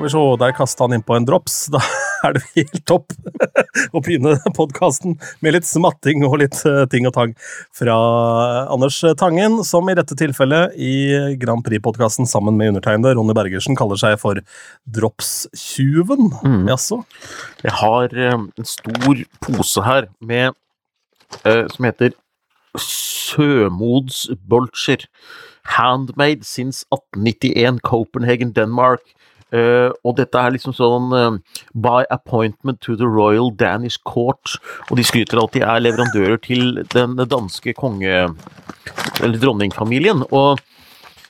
Skal vi se, der kasta han innpå en drops. Da er det helt topp å begynne podkasten med litt smatting og litt eh, ting og tang fra Anders Tangen, som i dette tilfellet i Grand Prix-podkasten sammen med undertegnede Ronny Bergersen kaller seg for Dropstjuven. Mm. Jaså? Jeg har eh, en stor pose her med eh, som heter Sømods Bolcher. Handmade since 1891, Copenhagen, Denmark. Eh, og dette er liksom sånn uh, By appointment to the Royal Danish Court. Og de skryter at de er leverandører til den danske konge... Eller dronningfamilien. Og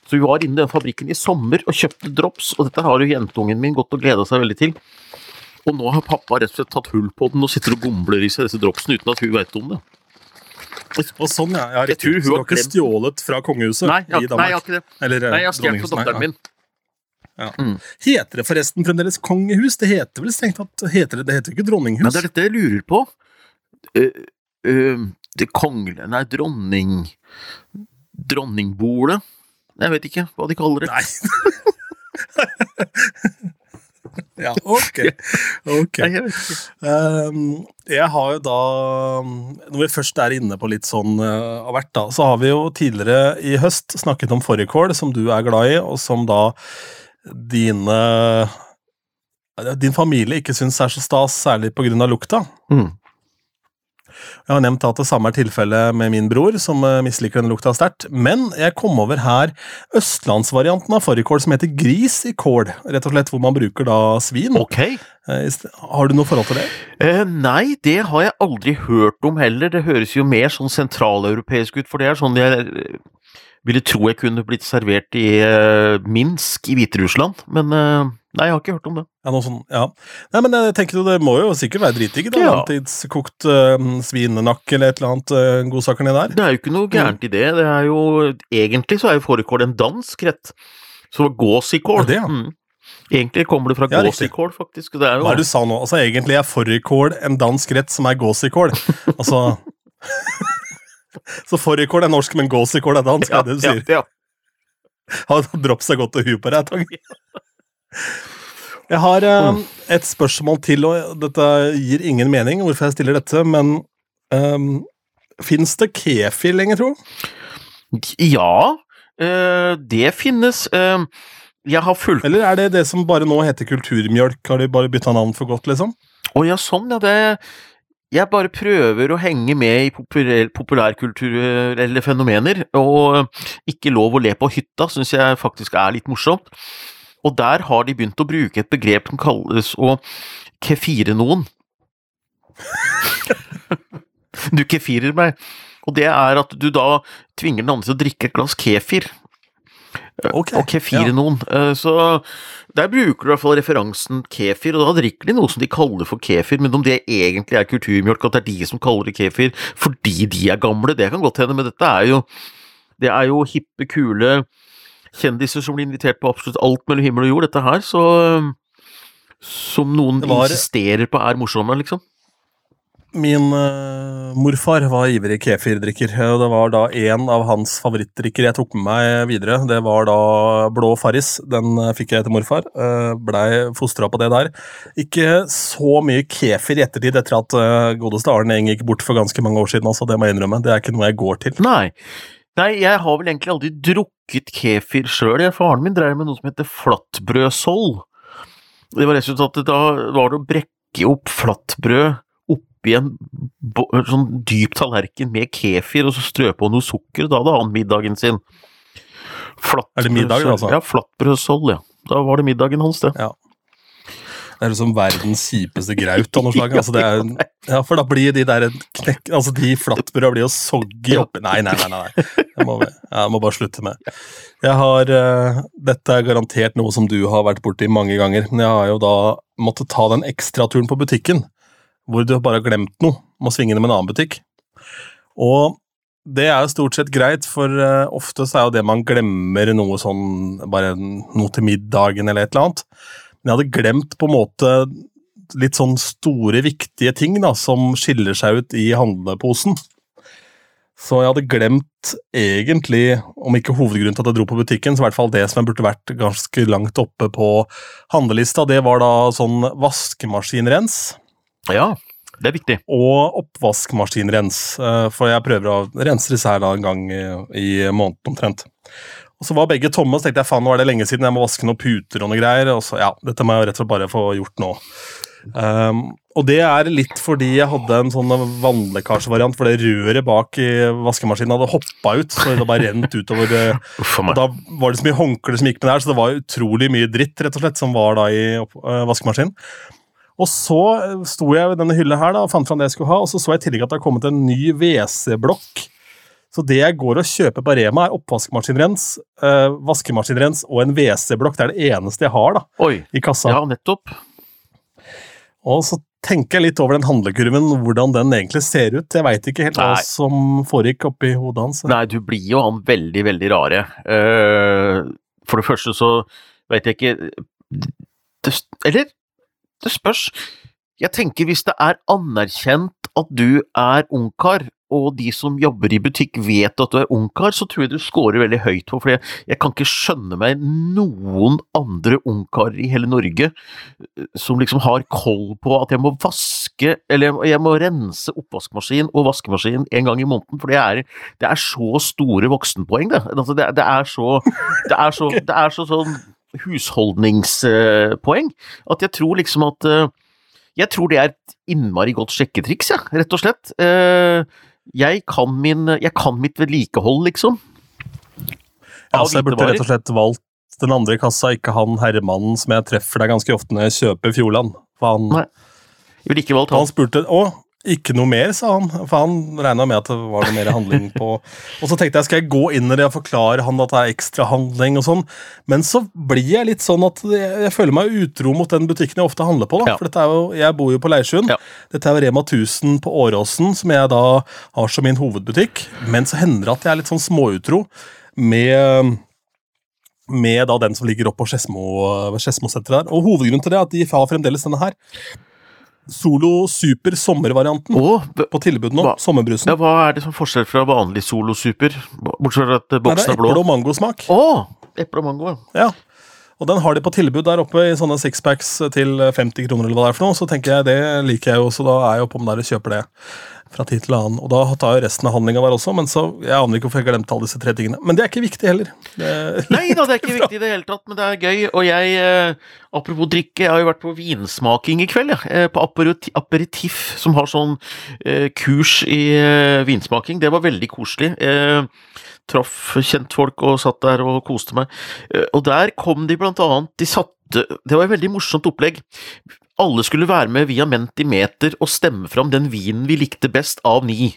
så vi var inne i den fabrikken i sommer og kjøpte drops, og dette har jo jentungen min gått og gleda seg veldig til. Og nå har pappa rett og slett tatt hull på den og sitter og gomler i seg disse dropsene uten at hun vet om det. Og sånn, ja. Jeg, Jeg tror hun har har ikke stjålet fra kongehuset Nei, jeg, i Danmark. nei, jeg har ikke det. Eller, eh, Nei, jeg har stjålet fra datteren nei, Mm. Heter det forresten fremdeles kongehus? Det heter vel strengt tatt heter det, det heter jo ikke dronninghus? Men det er dette jeg lurer på. Uh, uh, det kongelige Nei, dronning... Dronningbolet? Jeg vet ikke hva de kaller det. Nei. ja, ok. ok. Nei, jeg vet. Ehm, jeg har jo da Når vi først er inne på litt sånn uh, av hvert, da, så har vi jo tidligere i høst snakket om fårikål, som du er glad i, og som da dine Din familie ikke syns er så stas, særlig pga. lukta. Mm. Jeg har nevnt at det samme er tilfellet med min bror, som eh, misliker den lukta sterkt. Men jeg kom over her østlandsvarianten av fårikål som heter gris i kål. Rett og slett hvor man bruker da svin. Ok. Eh, Har du noe forhold til det? Eh, nei, det har jeg aldri hørt om heller. Det høres jo mer sånn sentraleuropeisk ut, for det er sånn jeg eh, ville tro jeg kunne blitt servert i eh, Minsk i Hviterussland. Men eh, nei, jeg har ikke hørt om det. Ja, sånn, ja. Nei, men jeg tenker jo det må jo sikkert være dritdigg. da, Ja. Langtidskokt uh, svinenakk eller et eller annet uh, godsaker nedi der. Det er jo ikke noe gærent i det. Det er jo Egentlig så er jo fårikål en dansk rett. Så gåsikål. Det, ja? Mm. Egentlig kommer det fra Ja, gåsikål, faktisk. Det er jo Hva er det du sa nå? Altså, Egentlig er fårikål en dansk rett som er gåsikål. Altså Så fårikål er norsk, men gåsikål er dansk, er det du sier? Ja, ja. Har dropp seg godt til huet på deg, Tang. Jeg har eh, et spørsmål til, og dette gir ingen mening hvorfor jeg stiller dette, men um, Fins det kefir lenger, tro? Ja, eh, det finnes. eh, jeg har fulgt Eller er det det som bare nå heter kulturmjølk? Har de bare bytta navn for godt, liksom? Å ja, sånn, ja. Det Jeg bare prøver å henge med i populær, populærkulturelle fenomener, og ikke lov å le på hytta syns jeg faktisk er litt morsomt. Og der har de begynt å bruke et begrep som kalles å kefire noen. du kefirer meg. Og det er at du da tvinger den andre til å drikke et glass kefir. Ok, Og kefire ja. Eh, Så der bruker du i hvert fall referansen kefir, og da drikker de noe som de kaller for kefir, men om det egentlig er kulturmjølk, at det er de som kaller det kefir fordi de er gamle, det kan godt hende, men dette er jo Det er jo hippe, kule kjendiser som blir invitert på absolutt alt mellom himmel og jord, dette her, så Som noen var- insisterer på er morsomme, liksom. Min uh, morfar var ivrig kefirdrikker, det var da en av hans favorittdrikker jeg tok med meg videre. Det var da Blå Farris. Den eh, fikk jeg til morfar. Uh, Blei fostra på det der. Ikke så mye kefir i ettertid etter at uh, godeste Arne Eng gikk bort for ganske mange år siden, altså, det må jeg innrømme. Det er ikke noe jeg går til. Nei. Nei, jeg har vel egentlig aldri drukket kefir sjøl. Faren min drev med noe som heter flatbrødsoll. Det var resultatet da var det å brekke opp flatbrød oppi en sånn dyp tallerken med kefir, og så strø på noe sukker, da hadde han middagen sin. Er det middag, altså? Ja, flatbrødsoll, ja. Da var det middagen hans, det. Det er liksom verdens kjipeste graut av noe slag. Altså, det er, ja, for da blir de der knekk... Altså, de flatbrøda blir jo soggy oppi Nei, nei, nei. nei. Jeg må, jeg må bare slutte med. Jeg har uh, Dette er garantert noe som du har vært borti mange ganger, men jeg har jo da måttet ta den ekstraturen på butikken, hvor du bare har glemt noe. Må svinge innom en annen butikk. Og det er jo stort sett greit, for eh, ofte så er jo det man glemmer noe sånn Bare noe til middagen eller et eller annet. Men jeg hadde glemt på en måte litt sånn store, viktige ting da, som skiller seg ut i handleposen. Så jeg hadde glemt egentlig, om ikke hovedgrunnen til at jeg dro på butikken, så i hvert fall det som jeg burde vært ganske langt oppe på handlelista. Det var da sånn vaskemaskinrens Ja, det er viktig. og oppvaskmaskinrens. eh, For jeg prøver å rense disse her da en gang i, måneden omtrent. Og så var begge tomme, og så tenkte jeg faen, nå er det lenge siden jeg må vaske noen puter og noe greier. Og så, ja, dette må jeg rett og slett bare få gjort nå. Um, og det er litt fordi jeg hadde en sånn vannlekkasjevariant, for det røret bak i vaskemaskinen hadde hoppa ut, så det bare rent utover det. Uff og. Da var det så mye håndklær som gikk med der, så det var utrolig mye dritt rett og slett, som var da i øh, vaskemaskinen. Og så sto jeg ved denne hylla her da, og fant fram det jeg skulle ha, og så så jeg i tillegg at det har kommet en ny WC-blokk. Så det jeg går og kjøper på Rema, er oppvaskmaskinrens, øh, vaskemaskinrens og en WC-blokk. Det er det eneste jeg har da, Oi. i kassa. Ja, nettopp. Og så tenker jeg litt over den handlekurven, hvordan den egentlig ser ut. Jeg veit ikke helt hva som foregikk oppi hodet hans. Nei, du blir jo han veldig, veldig rare. Uh, for det første så veit jeg ikke det, Eller, det spørs. Jeg tenker hvis det er anerkjent at du er ungkar, og de som jobber i butikk vet at du er ungkar, så tror jeg du scorer veldig høyt på, for jeg, jeg kan ikke skjønne meg noen andre ungkarer i hele Norge eh, som liksom har koll på at jeg må vaske, eller jeg må- jeg må rense oppvaskmaskin og vaskemaskin en gang i måneden, for det er, det er så store voksenpoeng, det. Altså, det, det er så Det er så, det er så sånn husholdningspoeng at jeg tror liksom at eh, Jeg tror det er et innmari godt sjekketriks, ja, rett og slett. Eh, Jeg kan, min, jeg kan mitt vedlikehold, liksom. Ja, altså, jeg burde rett og slett valgt den andre kassa, ikke han herremannen som jeg treffer deg ganske ofte når jeg kjøper Fjordland. For han, Nei. Jeg ville ikke valgt han han. spurte å, ikke noe mer, sa han. For han regna med at det var noe mer handling på Og så tenkte jeg skal jeg gå inn i det og forklare han at det er ekstrahandling og sånn, men så blir jeg litt sånn at jeg, jeg føler meg utro mot den butikken jeg ofte handler på. da, Ja. For er jo, jeg bor jo på Leirsjøen. Ja. Dette er jo Rema 1000 på Åråsen, som jeg da har som min hovedbutikk. Men så hender det at jeg er litt sånn småutro med med da den som ligger oppe på Skedsmo- Skedsmo-senteret der. Og hovedgrunnen til det er at de har fremdeles denne her. Solo Super sommervarianten oh, på tilbud nå. Hva? Sommerbrusen. ja, hva er det som er forskjell fra vanlig Solo Super? Bortsett fra at det boksen er er blå. eple- og mangosmak. Oh, Eple og mango. ja. Og den har de på tilbud der oppe i sånne sixpacks til 50 kroner, eller hva det er for noe. Så tenker jeg det liker jeg jo, så da er jeg oppom der og kjøper det fra tid til annen. Og da tar jeg resten av handlinga der også, men så jeg aner ikke hvorfor jeg glemte alle disse tre tingene. Men det er ikke viktig heller. Det, Nei da, det er ikke viktig i det hele tatt, men det er gøy. Og jeg, eh, apropos drikke, jeg har jo vært på vinsmaking i kveld, jeg. Eh, på aperiti- Aperitif, som har sånn eh, kurs i vinsmaking. Det var veldig koselig. Eh, traff kjentfolk og satt der og koste meg. Og der kom de blant annet De satte Det var et veldig morsomt opplegg. Alle skulle være med via Mentimeter og stemme fram den vinen vi likte best av ni.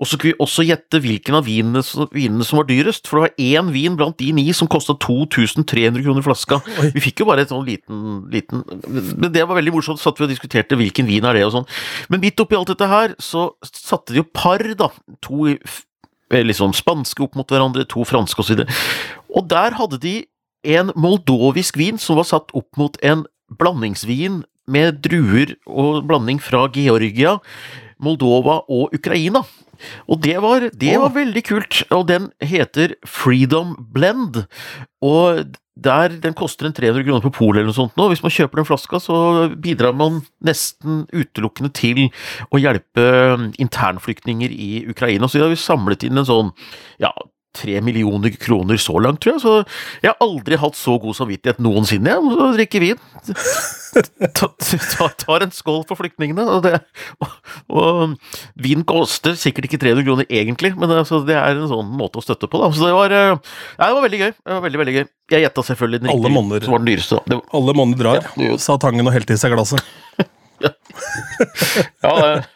Og så skulle vi også gjette hvilken av vinene, vinene som var dyrest, for det var én vin blant de ni som kosta 2300 kroner flaska. Vi fikk jo bare et sånn liten, liten Men det var veldig morsomt, satt vi og diskuterte hvilken vin er det og sånn. Men midt oppi alt dette her, så satte de jo par, da. To eh, liksom spanske opp mot hverandre, to franske og så videre. Og der hadde de en moldovisk vin som var satt opp mot en blandingsvin med druer og blanding fra Georgia, Moldova og Ukraina. Og det var, det var veldig kult, og den heter Freedom Blend. Og der, den koster en 300 kroner på polet eller noe sånt nå. Hvis man kjøper den flaska, så bidrar man nesten utelukkende til å hjelpe internflyktninger i Ukraina. Så da har vi samlet inn en sånn, ja, tre millioner kroner så langt, tror jeg. Så jeg har aldri hatt så god samvittighet noensinne, jeg, Så å drikke vin. Ta, ta, tar en skål for flyktningene, og, det, og, og vin koster sikkert ikke 300 kroner egentlig, men altså, det er en sånn måte å støtte på, da. Så det var, eh, ja, det var veldig gøy. Det var veldig, veldig gøy. Jeg gjetta selvfølgelig den riktige, måneder, som var den dyreste. Var- alle monner drar, Ja, sa Tangen og helte i seg glasset. ja, det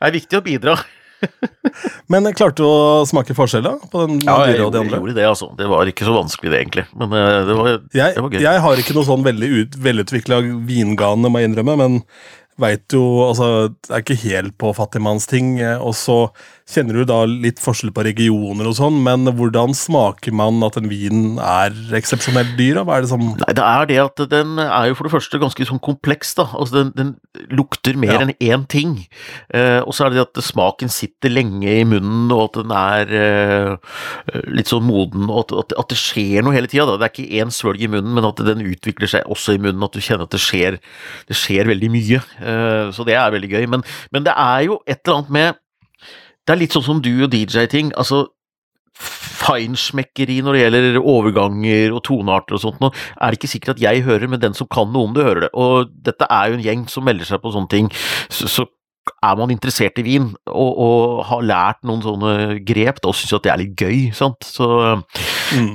er viktig å bidra. Men klarte du å smake forskjell da, på den Ja, jeg, og de andre? gjorde det, altså. Det var ikke så vanskelig, det, egentlig. Men eh, det var, Jeg, det var gøy. jeg har ikke noe sånn veldig ut, velutvikla vingane, må jeg innrømme, men veit jo Altså, det er ikke helt på fattigmannsting. eh, Og så kjenner du da litt forskjell på regioner og sånn, men hvordan smaker man at en vin er eksepsjonelt dyr? da? Hva er det som Nei, det er det at den er jo for det første ganske sånn kompleks, da. Altså den, den lukter mer Ja. enn én ting. Eh, og så er det at smaken sitter lenge i munnen, og at den er eh, litt sånn moden, og at, at, at det skjer noe hele tida. Det er ikke én svølg i munnen, men at den utvikler seg også i munnen, at du kjenner at det skjer, det skjer veldig mye. Eh, så det er veldig gøy. Men, men det er jo et eller annet med Det er litt sånn som du og DJ-ting. altså feinschmeckeri når det gjelder overganger og tonearter og sånt, nå er det ikke sikkert at jeg hører, men den som kan noe om det, hører det. Og dette er jo en gjeng som melder seg på sånne ting. Så, så er man interessert i vin og, og har lært noen sånne grep, da syns jeg at det er litt gøy, sant. Så mm.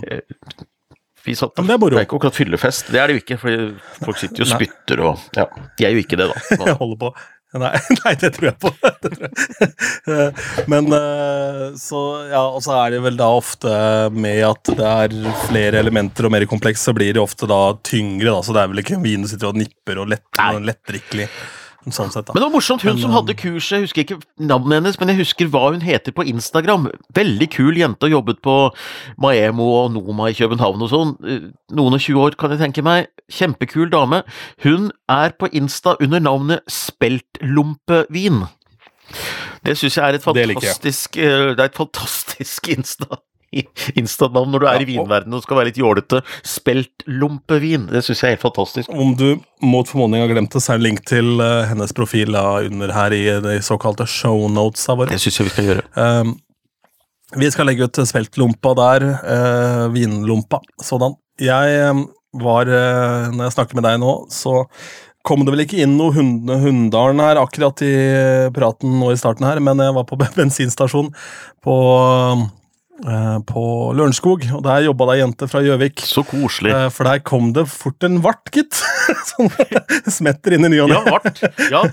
vi satt men det er moro. Det er ikke akkurat fyllefest, det er det jo ikke, for folk sitter jo og spytter og Ja, jeg er jo ikke det, da. Jeg holder på. Nei, nei, det tror jeg på. Det tror jeg. Men eh, så Ja, og så er det vel da ofte med at det er flere elementer og mer kompleks, så blir det ofte da tyngre, da. Så det er vel ikke en vin du sitter og nipper og lett, lettdrikkelig. Sånn sett, da. Men det var morsomt, hun Men, som um, hadde kurset, jeg husker ikke navnet hennes, men jeg husker hva hun heter på Instagram. Veldig kul jente, og jobbet på Maemo og Noma i København og sånn. Eh, Noen og 20 år, kan jeg tenke meg. Kjempekul dame. Hun er på Insta under navnet Speltlompevin. Det syns jeg er et fantastisk det, Det er et fantastisk Insta. Insta-navn når du er Ja, i og- vinverdenen og skal være litt jålete. Speltlompevin. Det syns jeg er helt fantastisk. Om du mot formodning har glemt det, så er det en link til uh, hennes profil da, under her i de såkalte shownotesa våre. Det syns jeg vi skal gjøre. Um, vi skal legge ut speltlompa der. Uh, vinlompa sådan. Jeg um, var uh, Når jeg snakker med deg nå, så kom det vel ikke inn noe hund Hunndalen her akkurat i praten nå i starten her, men jeg var på bensinstasjon på på Lørenskog, og der jobba det ei jente fra Gjøvik. Så koselig. Uh, For der kom det fort en vart, gitt. Som smetter inn i ny og Ja, vart. Ja,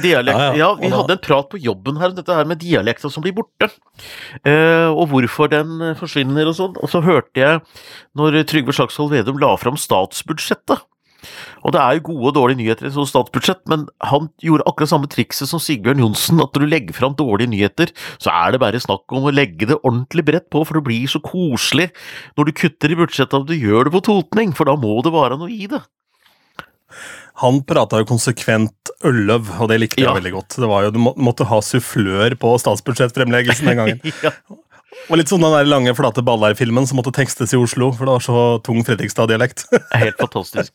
dialekt. Ja, Ja, ja. vi hadde en prat på jobben her om dette her med dialekter som blir borte. Eh, og hvorfor den eh, forsvinner og sånn. Og så hørte jeg når Trygve Slagsvold Vedum la fram statsbudsjettet. Og det er jo gode og dårlige nyheter i et sånt statsbudsjett, men han gjorde akkurat samme trikset som Sigbjørn Johnsen, at når du legger fram dårlige nyheter, så er det bare snakk om å legge det ordentlig bredt på, for det blir så koselig når du kutter i budsjettet at du gjør det på totning, for da må det være noe i det. Han prata jo konsekvent ølløv, og det likte jeg Ja. veldig godt. Det var jo, Du må, måtte ha sufflør på statsbudsjettfremleggelsen den gangen. ja. Var litt sånn den der lange, flate Ballar-filmen som måtte tekstes i Oslo, for det var så tung Fredrikstad-dialekt. Helt fantastisk.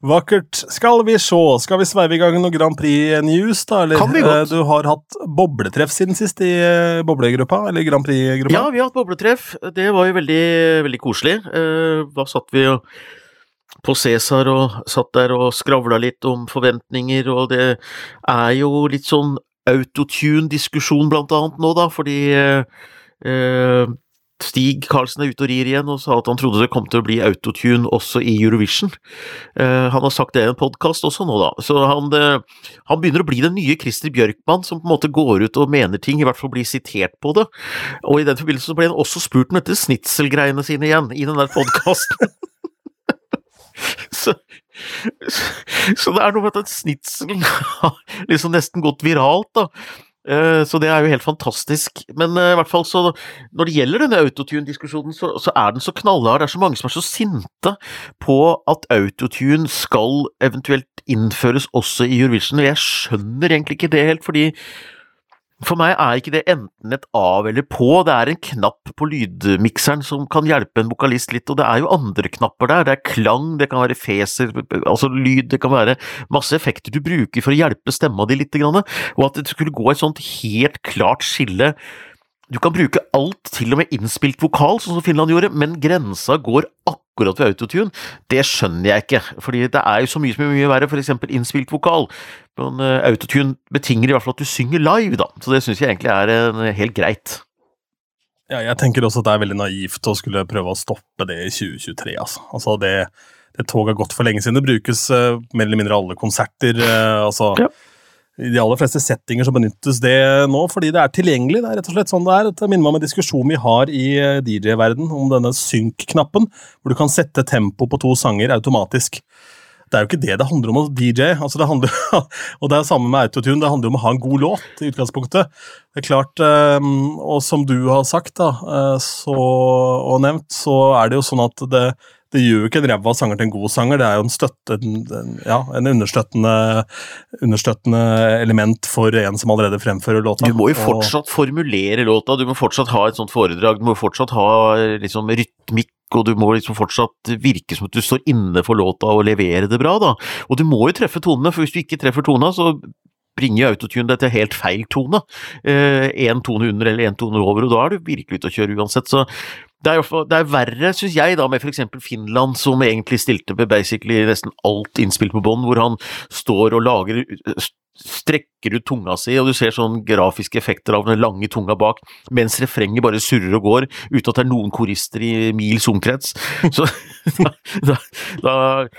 Vakkert. Skal vi se, skal vi sveive i gang noe Grand Prix-news, da? Eller? Kan vi godt. Eh, Du har hatt bobletreff siden sist i eh, boblegruppa, eller Grand Prix-gruppa? Ja, vi har hatt bobletreff. Det var jo veldig, veldig koselig. Eh, Da satt vi jo på Cæsar og satt der og skravla litt om forventninger, og det er jo litt sånn autotune-diskusjon blant annet nå, da, fordi eh, eh, Stig Karlsen er ute og rir igjen og sa at han trodde det kom til å bli autotune også i Eurovision. Eh, han har sagt det i en podkast også nå, da. Så han, eh, han begynner å bli den nye Christer Bjørkmann som på en måte går ut og mener ting, i hvert fall blir sitert på det. Og i den forbindelse ble han også spurt om dette snitselgreiene sine igjen, i den der podkasten. så, så, så det er noe med at snitselen har liksom nesten gått viralt, da. Eh, Så det er jo helt fantastisk. Men eh, i hvert fall så når det gjelder denne autotune-diskusjonen, så, så er den så knallhard. Det er så mange som er så sinte på at autotune skal eventuelt innføres også i Eurovision. Og jeg skjønner egentlig ikke det helt, fordi for meg er ikke det enten et av eller på, det er en knapp på lydmikseren som kan hjelpe en vokalist litt, og det er jo andre knapper der, det er klang, det kan være feser, altså lyd, det kan være masse effekter du bruker for å hjelpe stemma di litt, og at det skulle gå et sånt helt klart skille. Du kan bruke alt, til og med innspilt vokal, sånn som Finland gjorde, men grensa går akkurat ved autotune. Det skjønner jeg ikke, fordi det er jo så mye som er mye verre, eksempel innspilt vokal. Men eh, autotune betinger i hvert fall at du synger live, da, så det syns jeg egentlig er eh, helt greit. Ja, jeg tenker også at det er veldig naivt å skulle prøve å stoppe det i 2023. Altså, altså det, det toget har gått for lenge siden. Det brukes uh, mer eller mindre alle konserter. altså, Ja. I de aller fleste settinger så benyttes det nå fordi det er tilgjengelig. Det er rett og slett sånn det er. Det minner meg om en diskusjon vi har i eh, DJ-verden om denne synk-knappen, hvor du kan sette tempo på to sanger automatisk. det er jo ikke det det handler om å DJ. altså det handler, Og det er samme med autotune, det handler om å ha en god låt i utgangspunktet. Det er klart, Og som du har sagt da, så, og nevnt, så er det jo sånn at det det gjør jo ikke en ræva sanger til en god sanger, det er jo en, støtte, en, ja, en understøttende, understøttende, element for en som allerede fremfører låta. Du må jo fortsatt og, formulere låta, du må fortsatt ha et sånt foredrag, du må fortsatt ha liksom rytmikk og du må liksom fortsatt virke som at du står inne for låta og levere det bra, da. Og du må jo treffe tonene, for hvis du ikke treffer tona, så bringer autotune deg til helt feil tone. Én eh, tone under eller én tone over, og da er du virkelig ute å kjøre uansett. Så det er, det er verre, syns jeg, da, med f.eks. Finland, som egentlig stilte med basically nesten alt innspilt på bånd, hvor han står og lager strekker ut tunga si, og du ser sånn grafiske effekter av den lange tunga bak, mens refrenget bare surrer og går, uten at det er noen korister i mils omkrets. Så, da, da,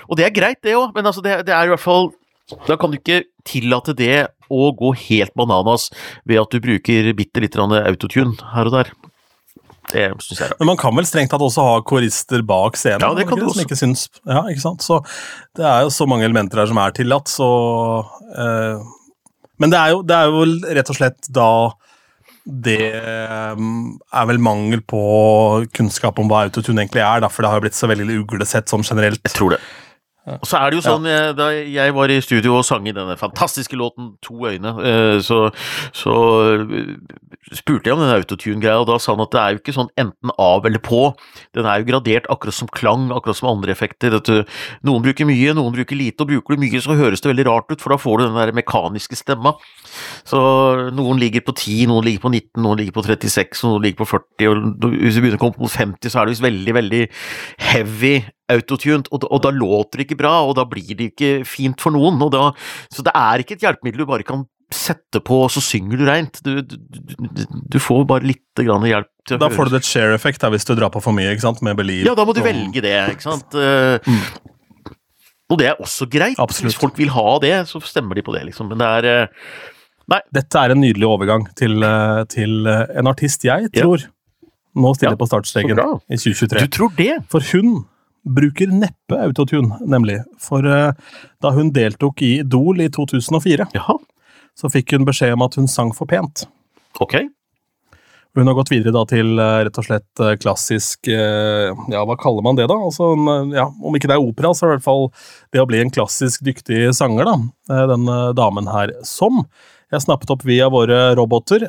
og det er greit, det òg, men altså det, det, er i hvert fall Da kan du ikke tillate det å gå helt bananas ved at du bruker bitte litt autotune her og der. Det synes jeg. Men man kan vel strengt tatt også ha korister bak scenen? Ja, det kan du også. Ikke syns, ja, ikke sant? Så det er jo så mange elementer her som er tillatt, så eh, Men det er, jo, det er, jo, rett og slett da det eh, er vel mangel på kunnskap om hva autotune egentlig er, da, for det har jo blitt så veldig uglesett sånn generelt. Jeg tror det. Og så er det jo sånn, ja. Eh, da jeg var i studio og sang i denne fantastiske låten 'To øyne', eh, så, så eh, spurte jeg om den autotune-greia, og da sa han at det er jo ikke sånn enten av eller på. Den er jo gradert akkurat som klang, akkurat som andre effekter. Noen bruker mye, noen bruker lite, og bruker du mye så høres det veldig rart ut, for da får du den der mekaniske stemma. Så noen ligger på 10, noen ligger på 19, noen ligger på 36, noen ligger på 40, og hvis du begynner å komme på 50, så er det visst veldig, veldig heavy autotuned, og, og, da låter det ikke bra, og da blir det ikke fint for noen. Da, så det er ikke et hjelpemiddel du bare kan sette på, og så synger du reint. Du, du, du, du får bare litt hjelp. til å Da får du et share-effekt hvis du drar på for mye, ikke sant, med Believe. Ja, da må du velge det, ikke sant. Mm. Og det er også greit. Absolutt. Hvis folk vil ha det, så stemmer de på det, liksom. Men det er eh, Nei. Dette er en nydelig overgang til, eh, til en artist jeg tror ja. nå stiller ja, på startstreken i 2023. Du tror det? For hun bruker neppe autotune, nemlig. For uh, da hun deltok i Idol i 2004, Jaha. så fikk hun beskjed om at hun sang for pent. Ok. Hun har gått videre da til uh, rett og slett uh, klassisk Ja, hva kaller man det, da? Altså, ja, om ikke det er opera, så er det i hvert fall det å bli en klassisk dyktig sanger, da. Den damen her som jeg snappet opp via våre roboter,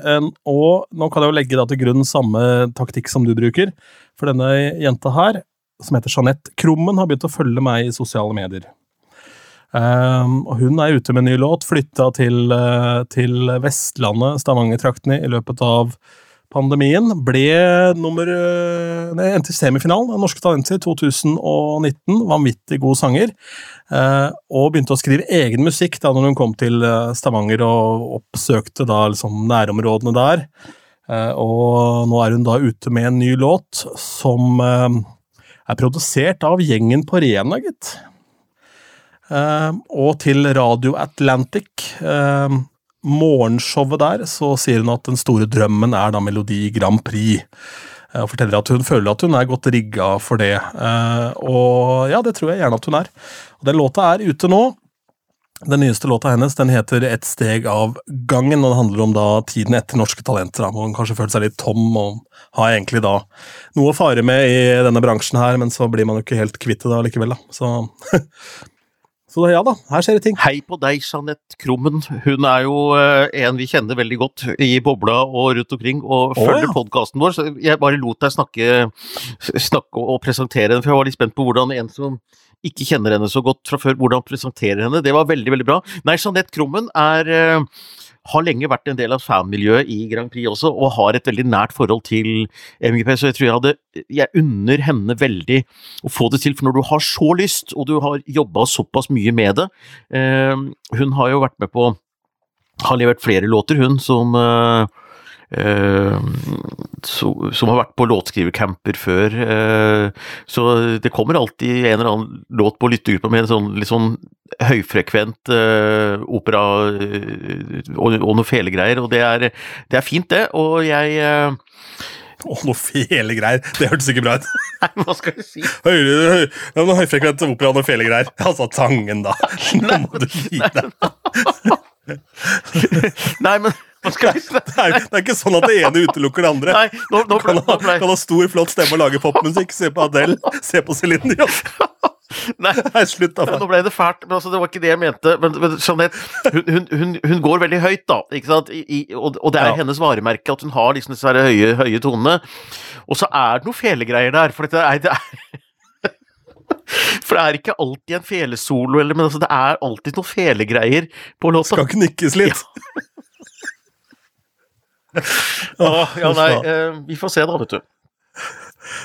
og nå kan jeg jo legge da til grunn samme taktikk som du bruker. For denne jenta her som heter Jeanette Krummen, har begynt å følge meg i sosiale medier. Um, og hun er ute med en ny låt, flytta til, uh, til Vestlandet, Stavanger-traktene, i løpet av pandemien. Ble nummer uh, nei, endte i semifinalen av Norske Talenter 2019. Vanvittig god sanger. Uh, og begynte å skrive egen musikk da når hun kom til Stavanger og oppsøkte da liksom nærområdene der. og nå er hun da ute med en ny låt som er produsert av gjengen på Rena, gitt. Uh, og til Radio Atlantic, uh, morgenshowet der, så sier hun at den store drømmen er da Melodi Grand Prix. Uh, og forteller at hun føler at hun er godt rigga for det. og ja, det tror jeg gjerne at hun er. Og Den låta er ute nå. Den nyeste låta hennes den heter Et steg av gangen, og det handler om da tiden etter Norske Talenter. hvor hun kanskje føler seg litt tom og har egentlig da noe å fare med i denne bransjen her, men så blir man jo ikke helt kvitt det da likevel, da. Så, så ja da, her skjer det ting. Hei på deg, Jeanette Krummen. Hun er jo uh, en vi kjenner veldig godt i bobla og rundt omkring, og følger oh, ja. podkasten vår, så jeg bare lot deg snakke, snakke og presentere den, for jeg var litt spent på hvordan en som ikke kjenner henne så godt fra før, hvordan presenterer henne. Det var veldig, veldig bra. Nei, Jeanette Krummen er uh, har lenge vært en del av fanmiljøet i Grand Prix også, og har et veldig nært forhold til MGP, så jeg tror jeg hadde Jeg unner henne veldig å få det til, for når du har så lyst, og du har jobba såpass mye med det uh, Hun har jo vært med på Har levert flere låter, hun, som so, som har vært på låtskrivercamper før. Uh, så det kommer alltid en eller annen låt på lyttegruppa med en sånn litt sånn høyfrekvent uh, opera og, og, noe felegreier, og det er, det er, fint, det. Og jeg Å, noe fele greier. Det hørtes ikke bra ut. Nei, hva skal jeg si? Høyere, høy, noe høyfrekvent opera og noe fele greier. Altså Tangen, da. Nå må du gi deg. Nei, men Det er, det er ikke sånn at det ene utelukker det andre. Nei, nå, nå, ble, nå ble kan ha stor, flott stemme og lage popmusikk. Se på Adele, se på Céline Dion. Nei, Nei, slutt, da. Nå ble det fælt, men altså, det var ikke det jeg mente. Men, men Jeanette, hun, hun, hun, går veldig høyt, da. I, og, og det er Ja. hennes varemerke at hun har liksom disse høye, høye tonene. Og så er det noen felegreier der. For dette er, det er For det er ikke alltid en felesolo, eller, men altså, det er alltid noen felegreier på låta. Skal knikkes litt. Åh, ja, nei, eh, vi får se, da, vet du.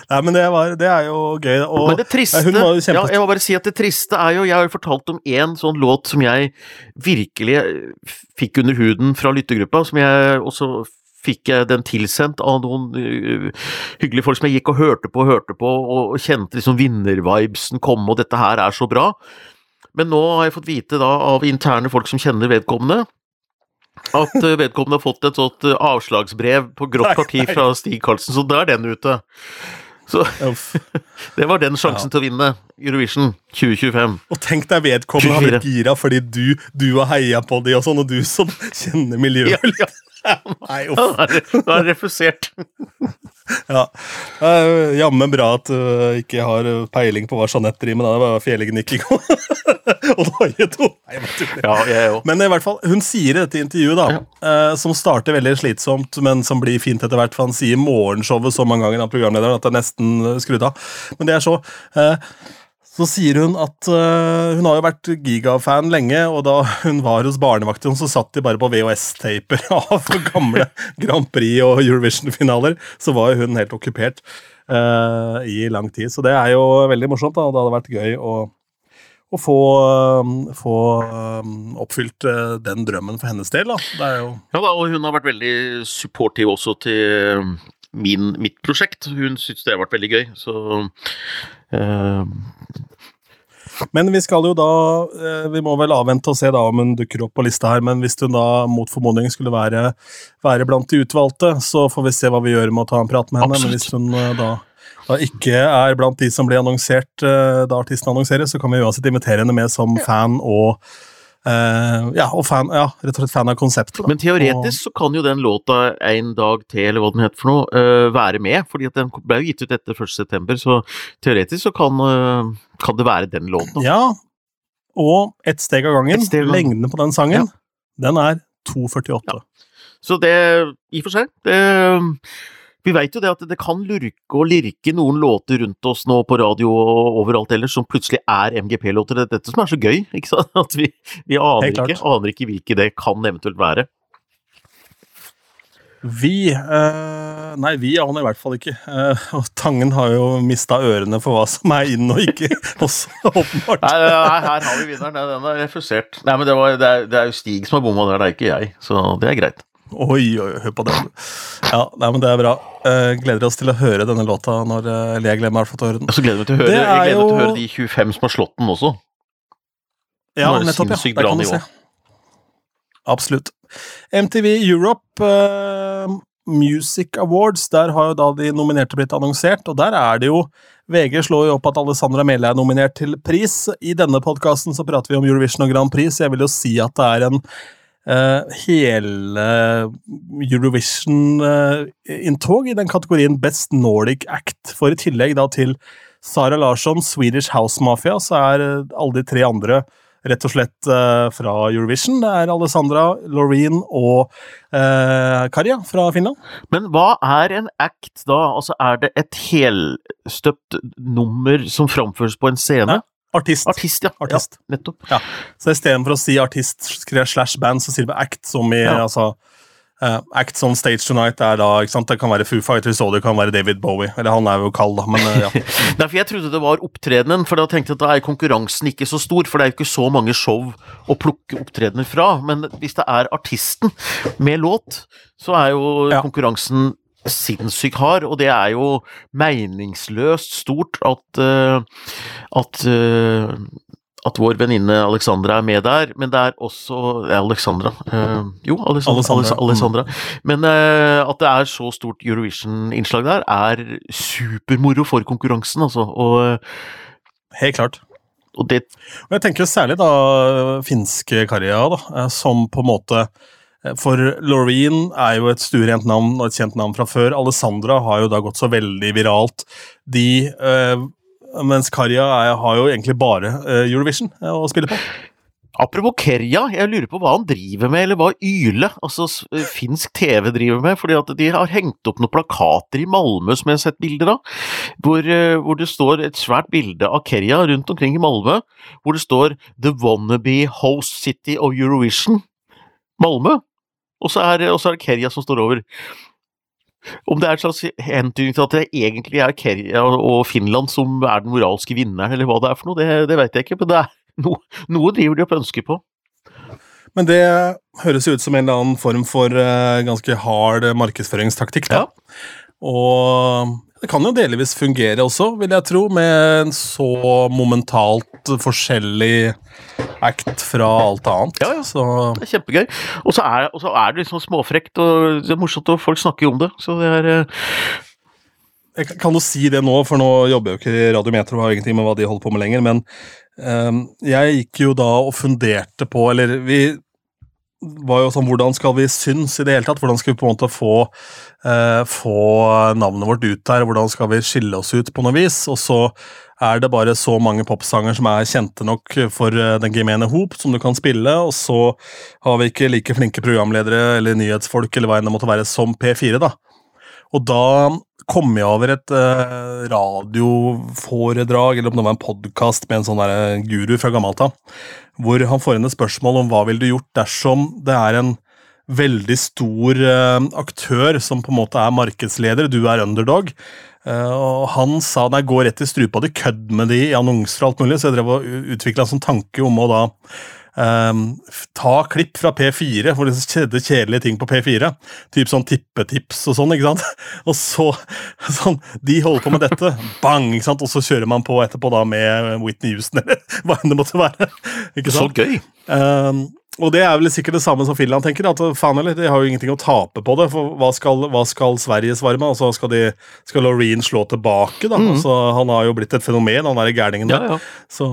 Nei, men det, var, det er jo gøy. Og, Men det triste ja, Jeg må bare si at det triste er jo Jeg har jo fortalt om én sånn låt som jeg virkelig eh, fikk under huden fra lyttergruppa, som jeg også fikk jeg den tilsendt av noen hyggelige folk som jeg gikk og hørte på og hørte på, og, og kjente liksom vinnervibesen komme, og dette her er så bra. Men nå har jeg fått vite da av interne folk som kjenner vedkommende, at øh, vedkommende har fått et sånt øh, avslagsbrev på grått parti fra Stig Karlsen, så da er den ute. Så det var den sjansen Ja. til å vinne Eurovision 2025. Og tenk deg vedkommende har blitt gira fordi du, du har heia på de og sånn, og du som kjenner miljøet Ja, ja. Nei, uff. Da er det refusert. Ja. Uh, Jammen bra at du ikke har peiling på hva Jeanette driver med. da. Det var fjellegnikking og noie to. Nei, jeg bare. Ja, jeg òg. Men i hvert fall, hun sier i dette intervjuet, da, eh, som starter veldig slitsomt, men som blir fint etter hvert, for han sier morgenshowet så mange ganger av programlederen at det er nesten eh, skrudd av. Men det er så. eh, så sier hun at uh, hun har jo vært gigafan lenge, og da hun var hos barnevakten, så satt de bare på VHS-taper av gamle Grand Prix og Eurovision-finaler. Så var jo hun helt okkupert uh, i lang tid. Så det er jo veldig morsomt, da, og det hadde vært gøy å å få, um, få um, oppfylt uh, den drømmen for hennes del. Da. Ja da, og hun har vært veldig supportive også til min, mitt prosjekt. Hun syntes det vært veldig gøy, så eh, Men vi skal jo da eh, Vi må vel avvente og se da om hun dukker opp på lista her, men hvis hun da mot formodning skulle være, være blant de utvalgte, så får vi se hva vi gjør med å ta en prat med henne. Men hvis hun eh, da, da ikke er blant de som blir annonsert da artisten annonseres, så kan vi uansett invitere henne med som fan og eh, ja, og fan, ja, rett og slett fan av konseptet. da. Men teoretisk så kan jo den låta En dag til, eller hva den heter for noe, uh, være med. fordi den ble jo gitt ut etter 1. september, så teoretisk så kan, uh, kan det være den låten. Ja, og ett steg av gangen. Steg av gangen. Lengden på den sangen, den er 2,48. Så det, i og for seg det, Vi veit jo det at det kan lurke og lirke noen låter rundt oss nå på radio og overalt ellers som plutselig er MGP-låter. Det er dette som er så gøy, ikke sant? At vi, vi aner, ikke, aner ikke hvilke det kan eventuelt være. Vi eh, Nei, vi aner i hvert fall ikke. Eh, og Tangen har jo mista ørene for hva som er inn og ikke, også, åpenbart. Nei, nei, her har vi vinneren. Nei, Den er refusert. Nei, men det, var, det, er, det er jo Stig som har bomma der, det er ikke jeg. Så det er greit. Oi, oi, hør på den. Ja, nei, men det er bra. Eh, gleder oss til å høre denne låta når eh, Eller jeg gleder meg til å høre den. Så gleder jeg meg til å høre, Det jeg gleder meg til å høre de 25 som har slått den også. Ja, er det nettopp, ja. Der kan du se. Absolutt. MTV Europe uh, Music Awards, der har jo da de nominerte blitt annonsert, og der er det jo VG slår jo opp at Alessandra Mele er nominert til pris. I denne podkasten så prater vi om Eurovision og Grand Prix, så jeg vil jo si at det er en eh, hele Eurovision-inntog i den kategorien Best Nordic Act. For i tillegg da til Sara Larsson, Swedish House Mafia, så er eh, alle de tre andre rett og slett eh, fra Eurovision. Det er Alessandra, Loreen og eh, Karja fra Finland. Men hva er en act da? Altså, er det et helstøpt nummer som framføres på en scene? Ja. Artist. Artist, ja. Artist. ja nettopp. Så istedenfor å si artist slash band, så sier vi act, som i Ja. altså uh, Act on Stage Tonight er da ikke sant? Det kan være Foo Fighters, og det kan være David Bowie. Eller han er jo kald, da, men uh, ja. Nei, for jeg trodde det var opptredenen, for da tenkte jeg at da er konkurransen ikke så stor, for det er jo ikke så mange show å plukke opptredener fra. Men hvis det er artisten med låt, så er jo Ja. konkurransen sinnssykt hard, og det er jo meningsløst stort at eh, at, eh, at vår venninne Alexandra er med der, men det er også ja, Alexandra uh, Jo, Alexandra. Alexandra. Alexandra. Men uh, at det er så stort Eurovision-innslag der, er supermoro for konkurransen, altså. Og, Helt klart. og det Og jeg tenker særlig da finske Karja, da, som på en måte For Loreen er jo et stuerent navn og et kjent navn fra før. Alessandra har jo da gått så veldig viralt. De eh, Mens Karja har jo egentlig bare eh, Eurovision eh, å spille på. Apropos Kerja, jeg lurer på hva han driver med, eller hva Yle, altså eh, finsk TV driver med, fordi at de har hengt opp noen plakater i Malmö som jeg har sett bilder av, hvor, eh, hvor det står et svært bilde av Kerja rundt omkring i Malmö, hvor det står The Wannabe Host City of Eurovision, Malmö, og så er, og så er det Kerja som står over. Om det er en slags hentydning til at det egentlig er Kerja og Finland som er den moralske vinneren, eller hva det er for noe, det, det vet jeg ikke, men det er noe, noe driver de opp ønsker på. Men det høres jo ut som en eller annen form for eh, ganske hard markedsføringstaktikk. da. Og det kan jo delvis fungere også, vil jeg tro, med en så momentalt forskjellig act fra alt annet. Ja, ja. Så Det er kjempegøy. Og så er, er det liksom småfrekt, og det er morsomt, og folk snakker jo om det. Så det er eh, jeg kan- jo si det nå, for nå jobber jeg jo ikke i Radiometro og har ingenting med hva de holder på med lenger, men um, jeg gikk jo da og funderte på Eller vi var jo sånn Hvordan skal vi synes i det hele tatt? Hvordan skal vi på en måte få, eh, få navnet vårt ut der? Hvordan skal vi skille oss ut på noe vis? Og så er det bare så mange popsanger som er kjente nok for eh, den gemene hop, som du kan spille, og så har vi ikke like flinke programledere eller nyhetsfolk eller hva enn det måtte være som P4, da. Og da kom jeg over et eh, radioforedrag, eller om det var en podkast med en sånn der guru fra gammelt av, hvor han får inn et spørsmål om hva ville du gjort dersom det er en veldig stor eh, aktør som på en måte er markedsleder, du er underdog. Eh, og han sa nei, gå rett i strupa di, kødd med de i annonser og alt mulig, så jeg drev og utvikla en sånn tanke om å da F- ta klipp fra P4, hvor det skjedde kjedelige ting på P4. Typ sånn tippetips og sånn, ikke sant? Og så sånn, De holder på med dette, bang, ikke sant? Og så kjører man på etterpå da med Whitney Houston, eller hva enn det måtte være. Ikke så gøy. Um, og det er vel sikkert det samme som Finland tenker. at faen eller, De har jo ingenting å tape på det. for Hva skal, hva skal Sverige svare med? Altså, skal, de, skal Loreen slå tilbake? da? Altså, han har jo blitt et fenomen, han derre gærningen Ja, ja. Så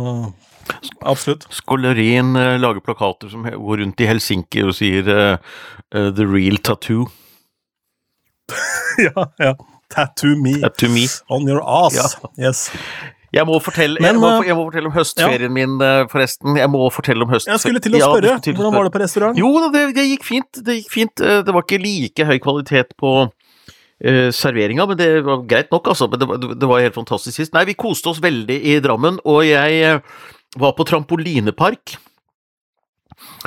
absolutt. Skolerien eh, lager plakater som går rundt i Helsinki og sier uh, uh, 'The real tattoo'. ja, ja. Tattoo me Tattoo me. on your ass. Ja. Yes. Jeg må fortelle, Men, jeg må, jeg må fortelle om høstferien min, eh, forresten. Jeg må fortelle om høstferien. Jeg skulle til å spørre. Hvordan var det på restaurant? Jo det, det gikk fint. Det gikk fint. Det var ikke like høy kvalitet på uh, serveringa, men det var greit nok, altså. Men det, var- det var helt fantastisk sist. Nei, vi koste oss veldig i Drammen, og jeg eh, var på trampolinepark.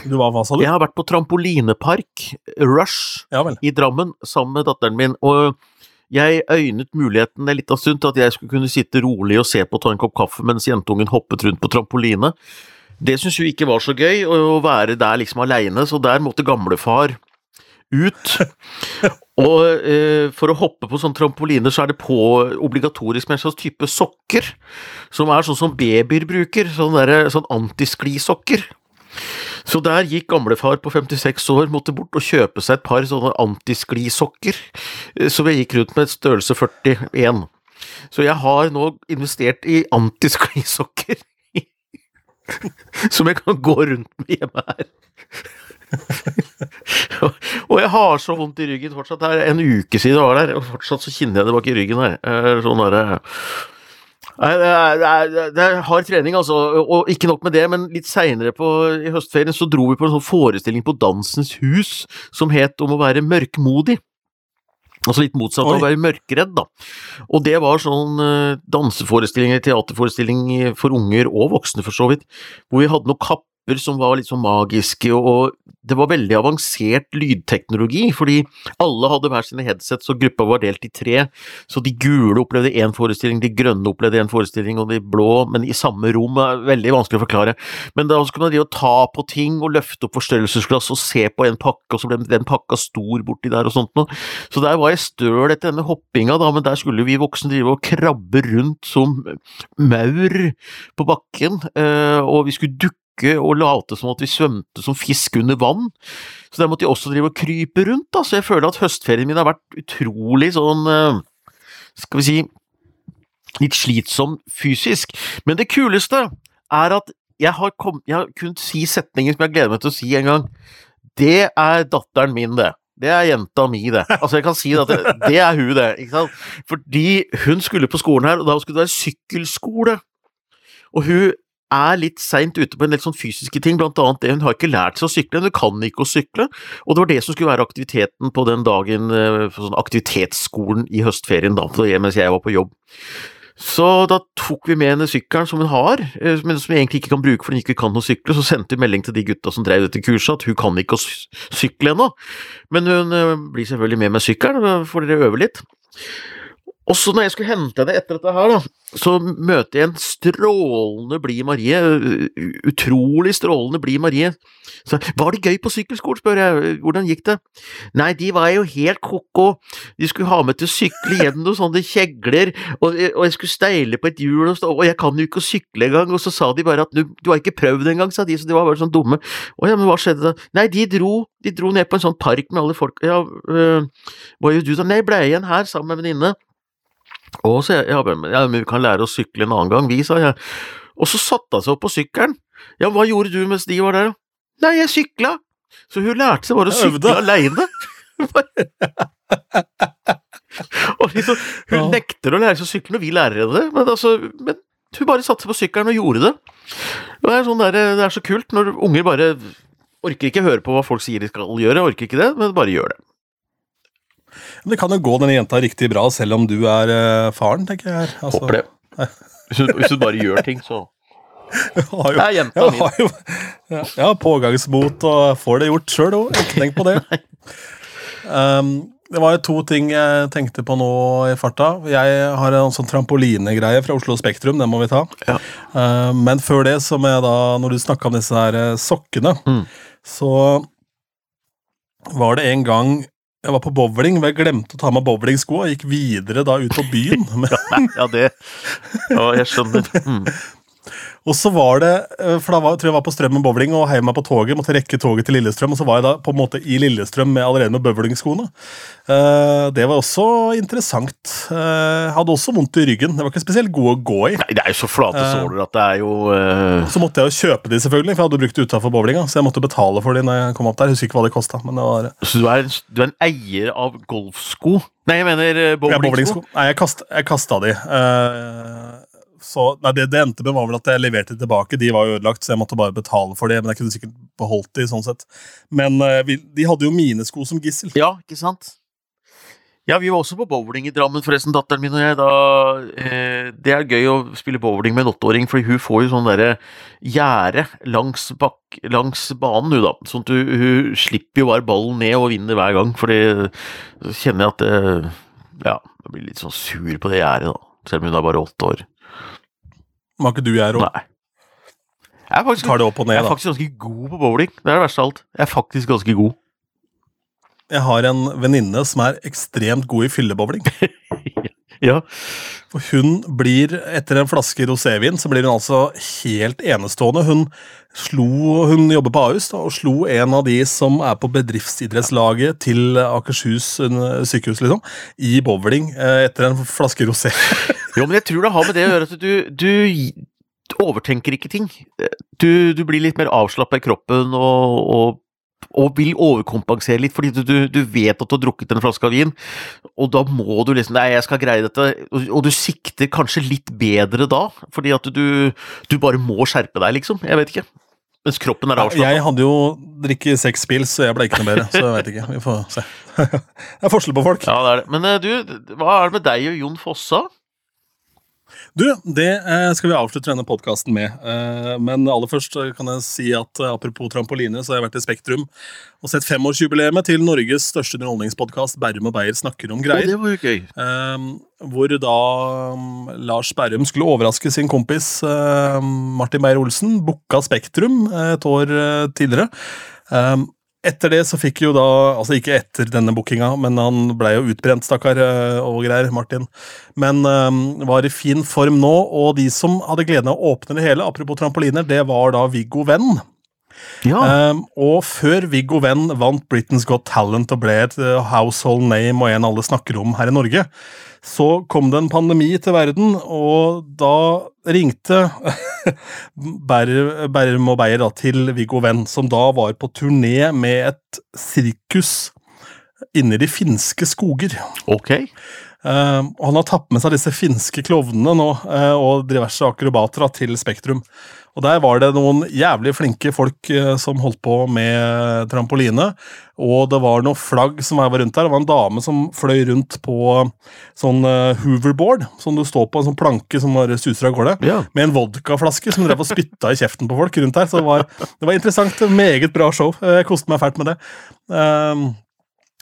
Du var hva, sa du? Jeg har vært på trampolinepark, Rush, Ja i Drammen sammen med datteren min, og jeg øynet muligheten en liten stund til at jeg skulle kunne sitte rolig og se på og ta en kopp kaffe mens jentungen hoppet rundt på trampoline. Det syntes jo ikke var så gøy å være der liksom aleine, så der måtte gamlefar ut. Og eh, for å hoppe på sånn trampoline, så er det på obligatorisk med en slags type sokker, som er sånn som babyer bruker, sånn, derre- sånn antisklisokker. Så der gikk gamlefar på 56 år, måtte bort og kjøpe seg et par sånne antisklisokker, eh, som jeg gikk rundt med et størrelse 41. Så jeg har nå investert i antisklisokker, som jeg kan gå rundt med hjemme her. Og jeg har så vondt i ryggen fortsatt. Det er en uke siden jeg var der, og fortsatt så kjenner jeg det bak i ryggen her. Eh, Sånn Nei, det er, det, er, det er hard trening, altså. Og ikke nok med det, men litt seinere i høstferien så dro vi på en sånn forestilling på Dansens Hus som het Om å være mørkmodig. Altså litt motsatt av å være mørkredd, da. Og det var sånn uh, danseforestilling, teaterforestilling for unger og voksne, for så vidt, hvor vi hadde noen knapper som var litt sånn magiske, og det var veldig avansert lydteknologi, fordi alle hadde hver sine headsets, og gruppa var delt i tre, så de gule opplevde én forestilling, de grønne opplevde én forestilling, og de blå, men i samme rom, er veldig vanskelig å forklare. Men da skulle man drive og ta på ting, og løfte opp forstørrelsesglass, og se på en pakke, og så ble den pakka stor borti der, og sånt noe. Så der var jeg støl etter denne hoppinga, da, men der skulle vi voksne drive og krabbe rundt som maur på bakken, eh, og vi skulle dukke og late som at vi svømte som fisk under vann. Så der måtte jeg også drive og krype rundt, da, så jeg føler at høstferien min har vært utrolig sånn eh, Skal vi si litt slitsom fysisk. Men det kuleste er at jeg har, kom, jeg har kunnet si setninger som jeg gleder meg til å si en gang. Det er datteren min, det. Det er jenta mi, det. Altså, jeg kan si at det, det er hun, det. Ikke sant? Fordi hun skulle på skolen her, og da skulle det være sykkelskole. Og hun er litt seint ute på en del sånn fysiske ting, blant annet det hun har ikke lært seg å sykle, hun kan ikke å sykle, og det var det som skulle være aktiviteten på den dagen, eh, sånn aktivitetsskolen i høstferien, da, mens jeg var på jobb. Så da tok vi med henne sykkelen som hun har, eh, men som vi egentlig ikke kan bruke fordi hun ikke kan å sykle, så sendte vi melding til de gutta som drev dette kurset at hun kan ikke å sykle ennå, men hun eh, blir selvfølgelig med med sykkelen, får dere øve litt. Og så når jeg skulle hente henne etter dette her, da, så møter jeg en strålende blid Marie, utrolig strålende blid Marie. Så var det gøy på sykkelskolen, spør jeg, hvordan gikk det? Nei, de var jo helt ko-ko, de skulle ha meg til å sykle gjennom sånne kjegler, og, og, jeg skulle steile på et hjul, og, og jeg kan jo ikke å sykle engang, og så sa de bare at du, du har ikke prøvd engang, sa de, så de var bare sånn dumme. Å ja, men hva skjedde da? Nei, de dro, de dro ned på en sånn park med alle folk, ja, øh, hva gjør du da? Nei, ble igjen her sammen med en venninne. Å, sa jeg, ja, men vi kan lære å sykle en annen gang, vi, sa jeg. Og så satte hun seg opp på sykkelen. Ja, hva gjorde du mens de var der? Nei, jeg sykla. Så hun lærte seg bare å sykle aleine. og liksom, hun ja. nekter å lære seg å sykle når vi lærer henne det, men, altså, men hun bare satte seg på sykkelen og gjorde det. Det er, sånn der, det er så kult når unger bare orker ikke høre på hva folk sier de skal gjøre, orker ikke det, men bare gjør det. Det kan jo gå denne jenta riktig bra, selv om du er uh, faren, tenker jeg. Altså, Håper det. Hvis du, hvis du, bare gjør ting, så har jo, jeg har jo ja, ja, pågangsmot og får det gjort sjøl òg. Ikke tenk på det. Um, det var jo to ting jeg tenkte på nå i farta. Jeg har en sånn trampolinegreie fra Oslo Spektrum, den må vi ta. Ja. Uh, men før det, som jeg da, når du snakka om disse her eh, sokkene, mm. så var det en gang jeg var på bowling, men jeg glemte å ta med bowlingsko og gikk videre da ut på byen. ja, det Ja, jeg skjønner. Mm. Og så var det, eh, for da var, tror jeg var på Strømmen bowling og heiv meg på toget. Måtte rekke toget til Lillestrøm, og så var jeg da på en måte i Lillestrøm med allerede med bowlingskoene. Uh, det var også interessant. Uh, hadde også vondt i ryggen. Det var ikke spesielt god å gå i. Nei, Det er jo så flate såler at det er jo uh... Så måtte jeg jo kjøpe de, selvfølgelig, for jeg hadde brukt det utafor bowlinga. Så jeg måtte betale for de når jeg kom opp der. Jeg husker ikke hva de kosta. Var... Så du er, du er, en eier av golfsko? Nei, jeg mener bowlingsko. Ja, bowlingsko. Nei, jeg, kast, jeg kasta de. Uh, så, nei, det det endte med, var vel at jeg leverte de tilbake. De var jo ødelagt, så jeg måtte bare betale for det. Men jeg kunne sikkert beholdt de, sånn sett. Men uh, vi, de hadde jo mine sko som gissel. Ja, ikke sant? Ja, vi var også på bowling i Drammen, forresten, datteren min og jeg. Da, eh, det er gøy å spille bowling med en åtteåring, fordi hun får jo sånn derre gjerde langs, langs, banen, hun da. Sånn at hun, hun, slipper jo bare ballen ned og vinner hver gang, fordi så kjenner jeg at eh, Ja, jeg blir litt sånn sur på det gjerdet, da. Selv om hun er bare åtte år. Var ikke du gjerde òg? Nei. Jeg er, faktisk, Tar det opp og ned, jeg er faktisk ganske god på bowling. Det er det verste av alt. Jeg er faktisk ganske god. Jeg har en venninne som er ekstremt god i fyllebowling. ja. For hun blir, etter en flaske rosévin, så blir hun altså helt enestående. Hun slo, hun jobber på Ahus da, og slo en av de som er på bedriftsidrettslaget til Akershus sykehus, liksom, i bowling eh, etter en flaske rosé. Jo, men jeg tror det har med det å gjøre at du, du overtenker ikke ting. Du, du blir litt mer avslappa i kroppen og, og, og, vil overkompensere litt, fordi du, du, vet at du har drukket en flaske av vin, og da må du liksom Nei, jeg skal greie dette. Og, og du sikter kanskje litt bedre da, fordi at du, du bare må skjerpe deg, liksom. Jeg vet ikke. Mens kroppen er avslappa. Jeg hadde jo drikket seks pils, så jeg ble ikke noe bedre. Så jeg vet ikke. Vi får se. det er forskjell på folk. Ja, det er det. Men eh, du, hva er det med deg og Jon Fossa? Du, det eh, skal vi avslutte denne podkasten med. Eh, men aller først eh, kan jeg si at apropos trampoline, så har jeg vært i Spektrum og sett femårsjubileet til Norges største underholdningspodkast, Berrum og Beyer snakker om greier. greier. det var jo gøy. Hvor da um, Lars Berrum skulle overraske sin kompis Martin Beyer-Olsen. Booka Spektrum et år tidligere. Eh, etter det så fikk jo da Altså ikke etter denne bookinga, men han ble jo utbrent, stakkar, eh, og greier, Martin. Men um, var i fin form nå, og de som hadde gleden av å åpne det hele, apropos trampoliner, det var da Viggo Venn. Ja. Um, og før Viggo Venn vant Britain's Got Talent og ble et uh, household name og en alle snakker om her i Norge, så kom det en pandemi til verden, og da ringte Ber- Berrum og Beyer til Viggo Venn, som da var på turné med et sirkus inni de finske skoger. Ok. Og han har tatt med seg disse finske klovnene nå, uh, og diverse akrobater til Spektrum. Og der var det noen jævlig flinke folk uh, som holdt på med trampoline. Og det var noen flagg som var rundt der. Det var en dame som fløy rundt på sånn hoverboard, som du står på, en sånn planke som bare suser av gårde. Ja. Med en vodkaflaske som drev og spytta i kjeften på folk rundt der. Så det var, det var interessant. Meget bra show. Jeg koste meg fælt med det. Um,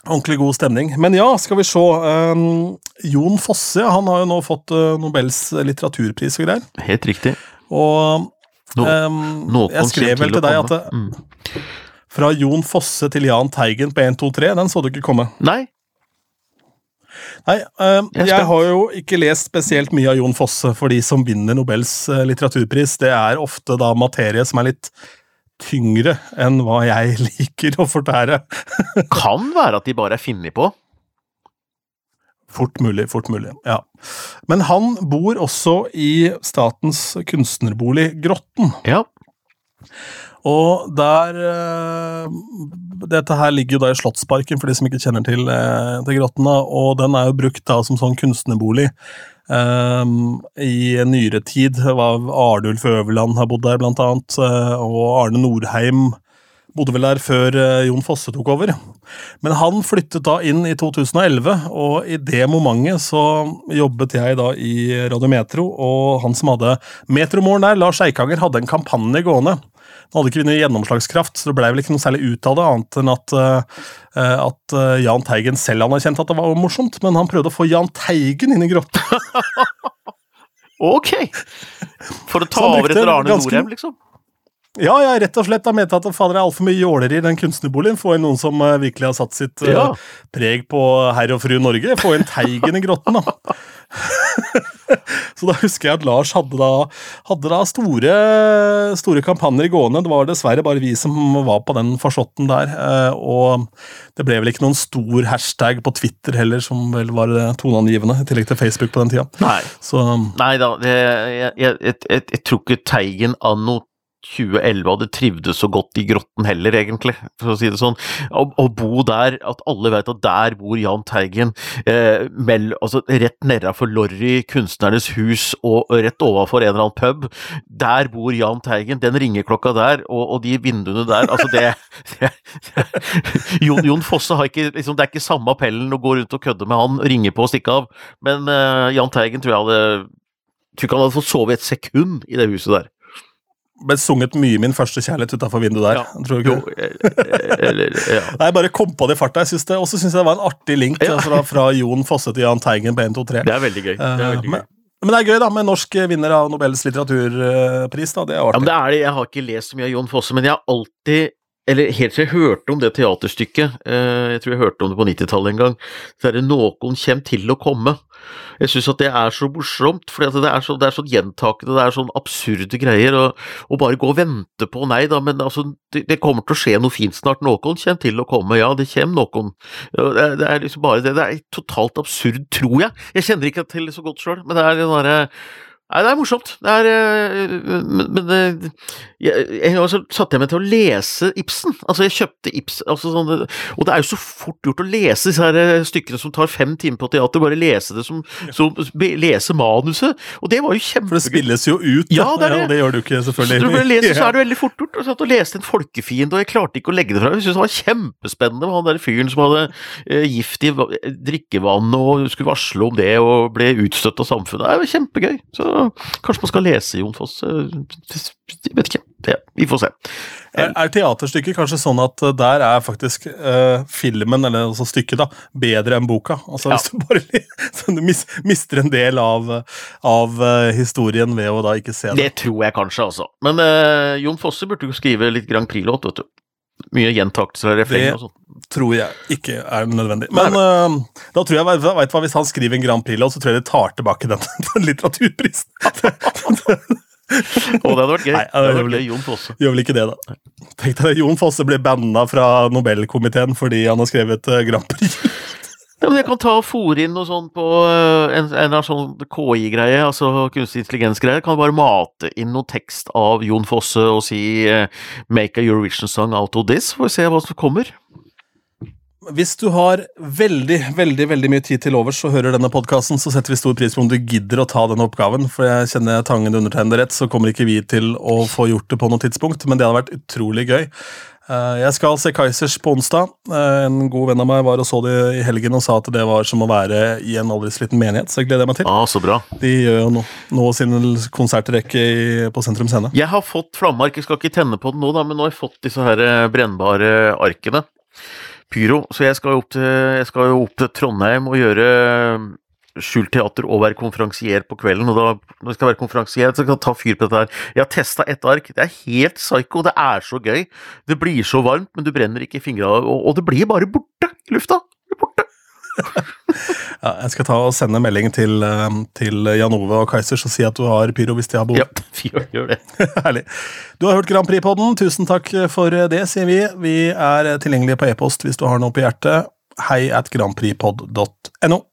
Ordentlig god stemning. Men ja, skal vi se. Um, Jon Fosse han har jo nå fått uh, Nobels litteraturpris og greier. Helt riktig. Og Nå, um, noen jeg skrev vel til deg at det, mm. fra Jon Fosse til Jahn Teigen på 1, 2, 3, den så du ikke komme. Nei, Nei, um, Jeg jeg har jo ikke lest spesielt mye av Jon Fosse, for de som vinner Nobels uh, litteraturpris, det er ofte da materie som er litt tyngre enn hva jeg liker å fortære. kan være at de bare er funnet på. Fort mulig, fort mulig. Ja. Men han bor også i Statens kunstnerbolig Grotten. Ja. Og der eh, Dette her ligger jo da i Slottsparken, for de som ikke kjenner til, eh, til Grotten. Og den er jo brukt da som sånn kunstnerbolig eh, i nyere tid. Var Arnulf Øverland har bodd der, blant annet. eh, og Arne Norheim bodde vel der før eh, Jon Fosse tok over. Men han flyttet da inn i 2011, og i det momentet så jobbet jeg da i Radio Metro, og han som hadde metromoren der, Lars Eikanger, hadde en kampanje gående. Han hadde ikke noe gjennomslagskraft, så det ble vel ikke noe særlig ut av det, annet enn at, eh, at eh, Jahn Teigen selv anerkjente at det var morsomt, men han prøvde å få Jahn Teigen inn i grotta. Ok! For å ta over etter Arne Norheim, liksom? Ja, ja, rett og slett. Han mente at fader, det er altfor mye jåleri i den kunstnerboligen. Få inn noen som eh, virkelig har satt sitt eh, Ja. preg på herr og fru Norge. Få inn Teigen i grotten, da. Så da husker jeg at Lars hadde da, hadde da store, store kampanjer gående. Det var dessverre bare vi som var på den farsotten der. eh, Og det ble vel ikke noen stor hashtag på Twitter heller, som vel var toneangivende, i tillegg til Facebook på den tida. Nei. Så Nei da, jeg, jeg, jeg, jeg, jeg tror ikke Teigen anno 2011 hadde trivdes så godt i grotten heller, egentlig, for å si det sånn. Å, å bo der, at alle vet at der bor Jahn Teigen, eh, mell, altså rett nedafor Lorry, Kunstnernes hus, og rett overfor en eller annen pub, der bor Jahn Teigen. Den ringeklokka der, og, og de vinduene der, altså det, det Jon, Jon Fosse har ikke liksom, Det er ikke samme appellen å gå rundt og kødde med han, ringe på og stikke av, men eh, Jahn Teigen tror jeg hadde tror ikke han hadde fått sove et sekund i det huset der. Ble sunget mye min første kjærlighet utafor vinduet der. Ja. Tror du ikke? Jo, eh, eller ja. Nei, jeg bare kom på det i farta. Og så syns jeg det var en artig link Ja. fra, fra Jon Fosse til Jahn Teigen på 1, 2, 3. Det er veldig gøy. Det er Eh, veldig gøy. men, men det er gøy, da, med norsk vinner av Nobels litteraturpris. da, Det er Ja, men det er det. Jeg har ikke lest så mye av Jon Fosse, men jeg har alltid eller helt til jeg hørte om det teaterstykket, eh, jeg tror jeg hørte om det på 90-tallet en gang, så er det 'Noen kjem til å komme'. Jeg syns at det er så morsomt, for det er det er sånn gjentakende, det er sånn absurde greier, og bare gå og vente på Nei da, men altså, det, det kommer til å skje noe fint snart. Noen kommer til å komme, ja, det kommer noen. Det, er- det er liksom bare det. Det er totalt absurd, tror jeg. Jeg kjenner ikke til det så godt sjøl, men det er den derre Nei, det er morsomt. Det er øh, Men, det, øh, jeg, En gang så satte jeg meg til å lese Ibsen. Altså, jeg kjøpte Ibsen altså sånn, Og det er jo så fort gjort å lese disse her stykkene som tar fem timer på teater. Bare lese det som, som Lese manuset. Og det var jo kjempegøy. For det spilles jo ut, Ja, det er det. gjør du ikke, selvfølgelig. Så når du leser, så er det veldig fort gjort. Jeg satt og leste En folkefiende, og jeg klarte ikke å legge det fra meg. Jeg syntes det var kjempespennende med han der fyren som hadde eh, gift i drikkevannet drikkevann og skulle varsle om det og ble utstøtt av samfunnet. Det var kjempegøy. Så kanskje man skal lese Jon Foss. eh, Jeg vet ikke. Det, vi får se. Er, er teaterstykket kanskje sånn at uh, der er faktisk uh, filmen, eller altså stykket, da, bedre enn boka? Altså Ja. Hvis du bare så du mis, mister en del av, av uh, historien ved å da ikke se det. Det tror jeg kanskje, altså. Men uh, Jon Fosse burde jo skrive litt Grand Prix-låt, vet du. Mye gjentakelser og refreng og sånn. Tror jeg ikke er nødvendig. Men uh, da tror jeg, vet, vet hva, hvis han skriver en Grand Prix-låt, så tror jeg de tar tilbake den, den litteraturprisen. Å, det hadde vært gøy. Nei, det hadde vært gøy, Jon Fosse. Gjør vel ikke det, da. Tenk deg Jon Fosse blir banna fra Nobelkomiteen fordi han har skrevet uh, Grand Prix. Ja, men jeg kan ta og fòre inn noe sånt på eh, en, en sånn KI-greie, altså kunstig intelligens-greie. Kan bare mate inn noe tekst av Jon Fosse og si eh, 'Make a Eurovision song out of this', får vi se hva som kommer. Hvis du har veldig veldig, veldig mye tid til overs og hører denne podkasten, så setter vi stor pris på om du gidder å ta den oppgaven. For jeg kjenner jeg Tangen undertegnede rett, så kommer ikke vi til å få gjort det på noe tidspunkt. Men det hadde vært utrolig gøy. Eh, Jeg skal se Kaizers på onsdag. Eh, En god venn av meg var og så det i helgen og sa at det var som å være i en aldri så liten menighet. Så jeg gleder meg til. Ah, så bra. De gjør jo nå, nå sin konsertrekke på Sentrum Scene. Jeg har fått flammeark, jeg skal ikke tenne på den nå, da, men nå har jeg fått disse her brennbare arkene. Pyro. Så jeg skal jo opp til, jeg skal jo opp til Trondheim og gjøre eh, Skjult teater og være konferansier på kvelden. Og da, når jeg skal være konferansier, så kan jeg ta fyr på dette her. Jeg har testa ett ark. Det er helt psycho. Det er så gøy. Det blir så varmt, men du brenner ikke fingra, og, og det blir bare borte i lufta. Ja, jeg skal ta og sende melding til, eh, til Janove og Kaizers og si at du har pyro hvis de har behov. Ja, gjør det. Herlig. Du har hørt Grand Prix-podden. Tusen takk for det, sier vi. Vi er tilgjengelige på e-post hvis du har noe på hjertet. Hei at grandprixpod.no.